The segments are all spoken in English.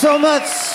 So much.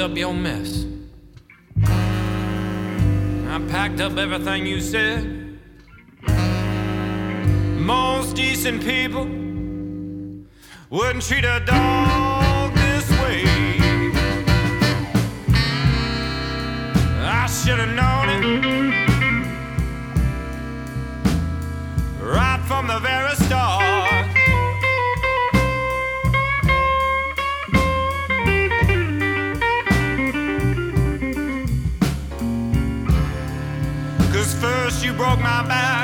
Up your mess. I packed up everything you said. Most decent people wouldn't treat a dog this way. I should have known it right from the very start. First you broke my back.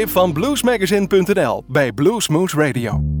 Tip van bluesmagazine.nl bij Bluesmoose Radio.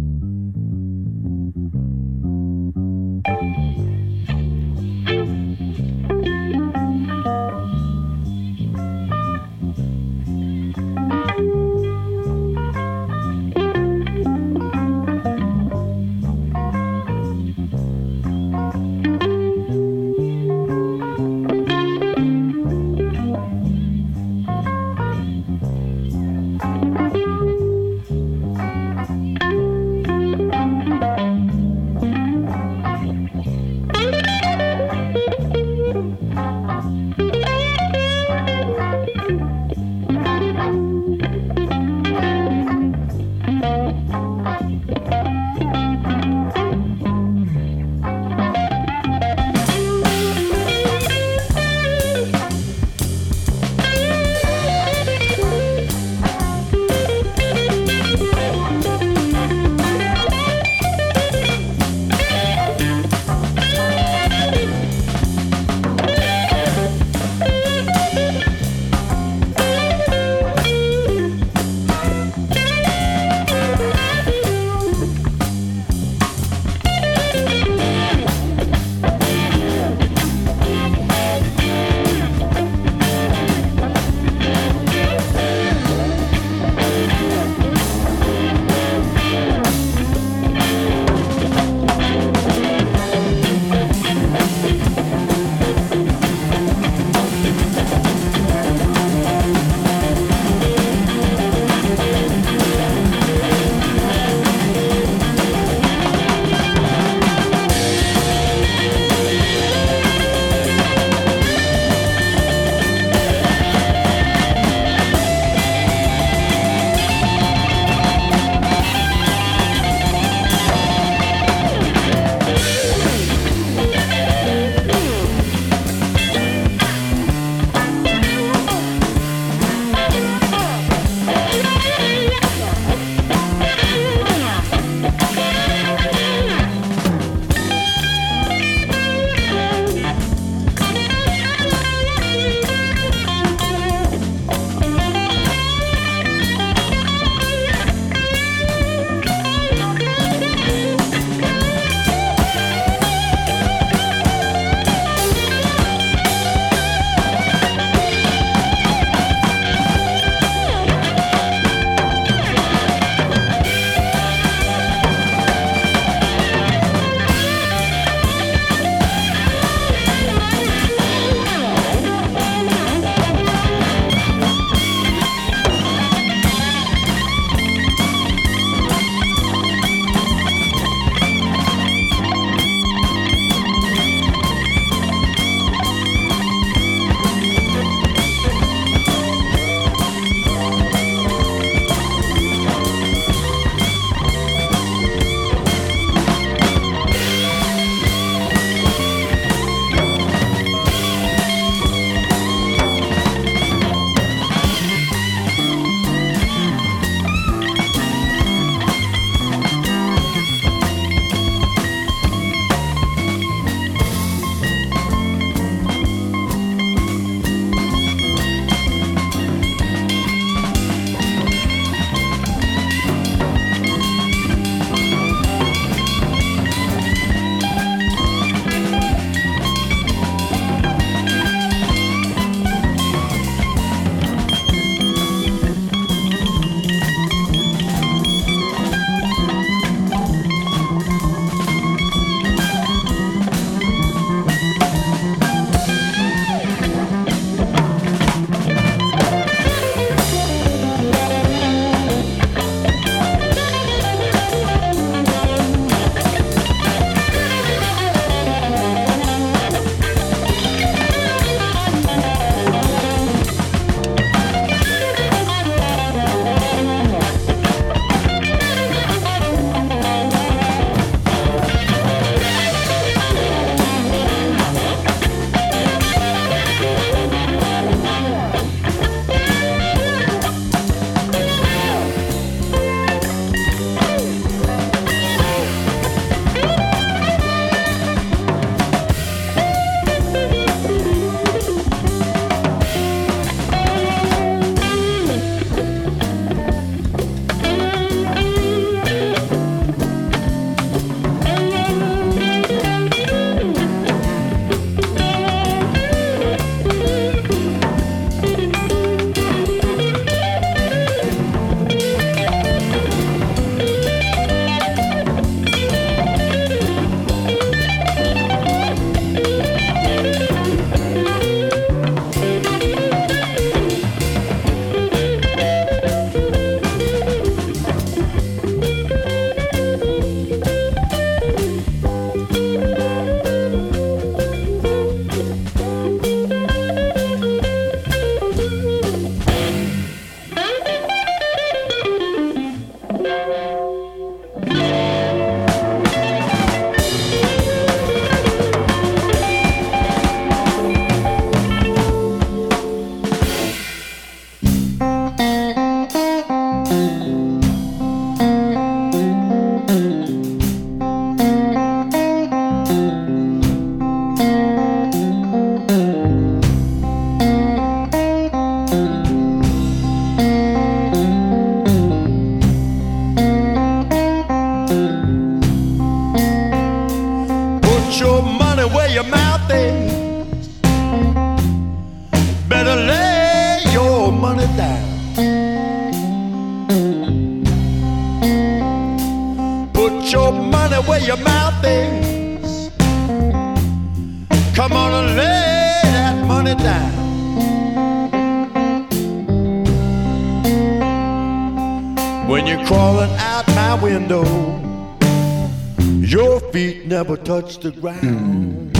Touch the ground.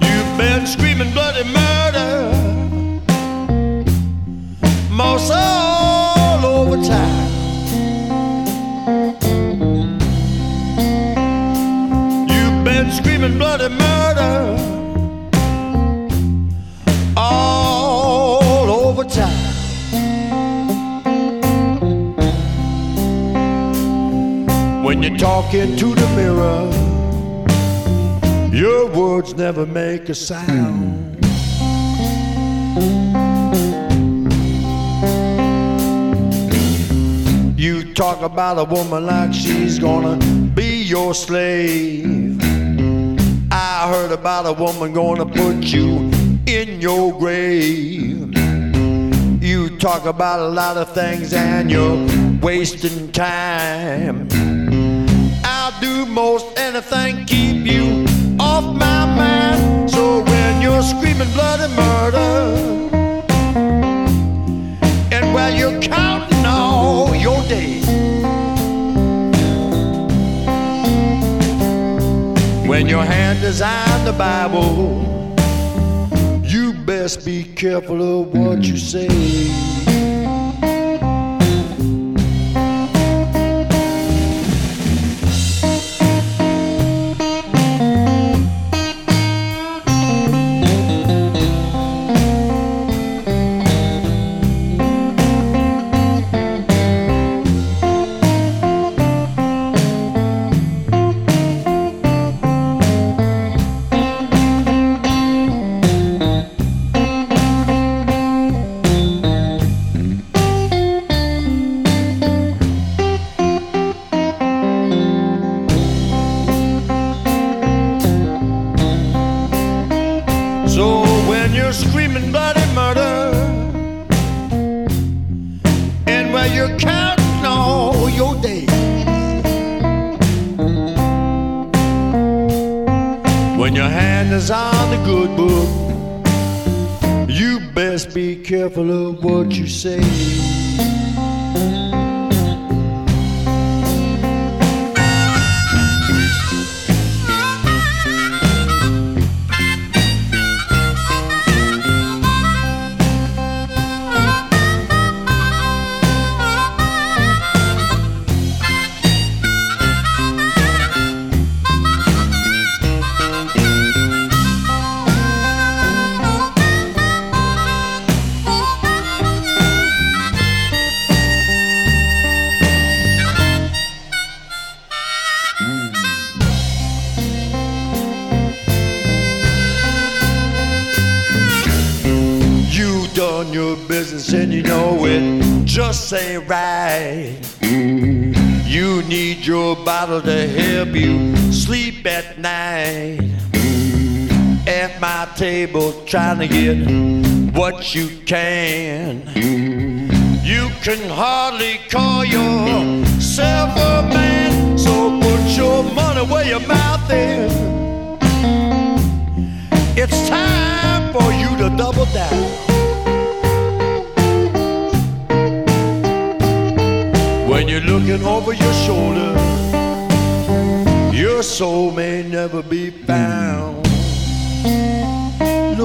You've been screaming bloody murder, moss all over town. You've been screaming bloody murder. When you're talking to the mirror, your words never make a sound. You talk about a woman like she's gonna be your slave. I heard about a woman gonna put you in your grave. You talk about a lot of things and you're wasting time. Do most anything keep you off my mind. So when you're screaming bloody murder, and while you're counting all your days, when your hand is on the Bible, you best be careful of what you say. Say trying to get what you can. You can hardly call yourself a man, so put your money where your mouth is. It's time for you to double down. When you're looking over your shoulder, your soul may never be found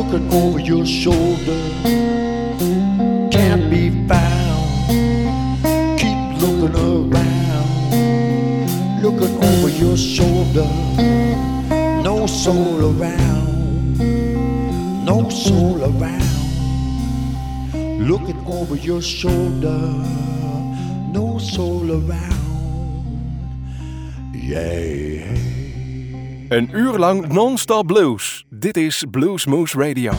looking over your shoulder can't be found. Keep looking around, looking over your shoulder. No soul around, no soul around. Looking over your shoulder, no soul around. Yeah. Een uur lang non-stop blues. Dit is Blues Moose Radio.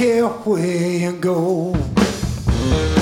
care where you go.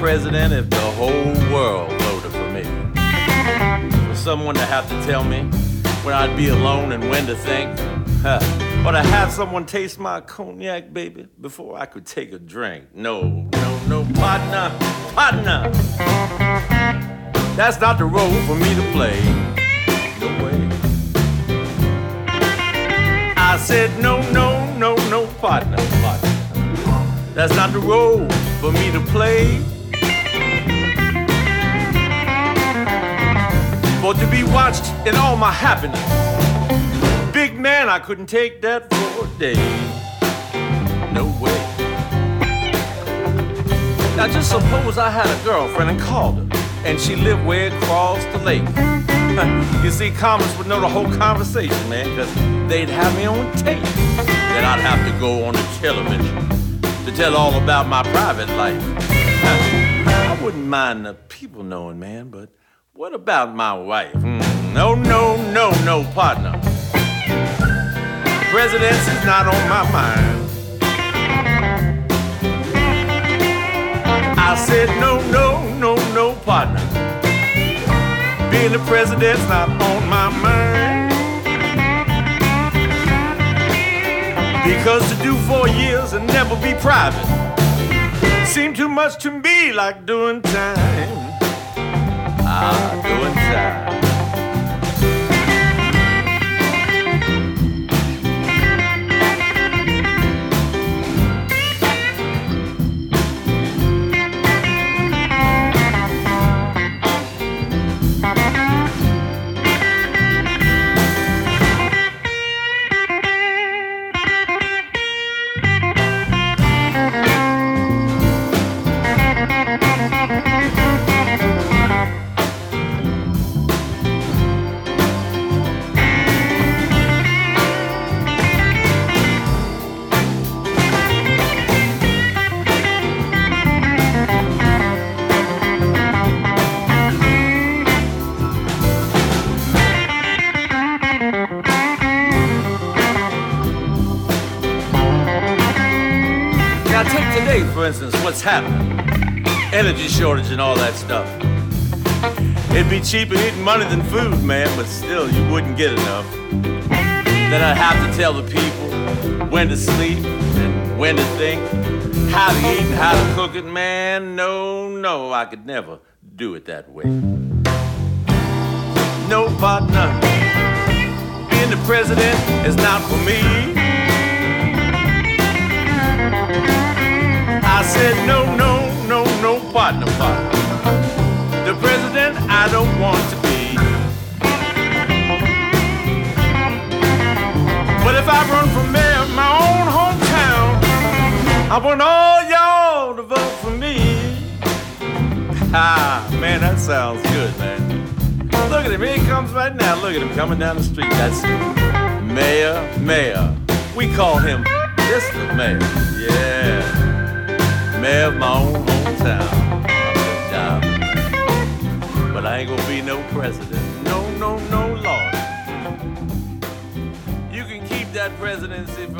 President if the whole world voted for me. For someone to have to tell me when I'd be alone and when to think, huh, or to have someone taste my cognac, baby, before I could take a drink. No, no, no, partner, partner. That's not the role for me to play. No way. I said, no, no, no, no, partner, partner. That's not the role for me to play. For to be watched in all my happiness. Big man, I couldn't take that for a day. No way. Now just suppose I had a girlfriend and called her, and she lived way across the lake. you see, commerce would know the whole conversation, man, because they'd have me on tape. Then I'd have to go on the television to tell all about my private life. I wouldn't mind the people knowing, man, but what about my wife? Mm, no, no, no, no, partner. Presidency's not on my mind. I said, no, no, no, no, partner. Being the president's not on my mind. Because to do four years and never be private seemed too much to me like doing time. Ah, doing time. What's happening. Energy shortage and all that stuff. It'd be cheaper eating money than food, man, but still you wouldn't get enough. Then I'd have to tell the people when to sleep and when to think, how to eat and how to cook it, man. No, no, I could never do it that way. No partner. Being the president is not for me. I said, no, no, no, no, partner, partner. The president I don't want to be. But if I run for mayor of my own hometown, I want all y'all to vote for me. Ah, man, that sounds good, man. Look at him, here he comes right now. Look at him coming down the street. That's Mayor, Mayor. We call him Mr. Mayor. Yeah mayor of my own hometown. Good job. But I ain't gonna be no president. No, no, no, Lord. You can keep that presidency for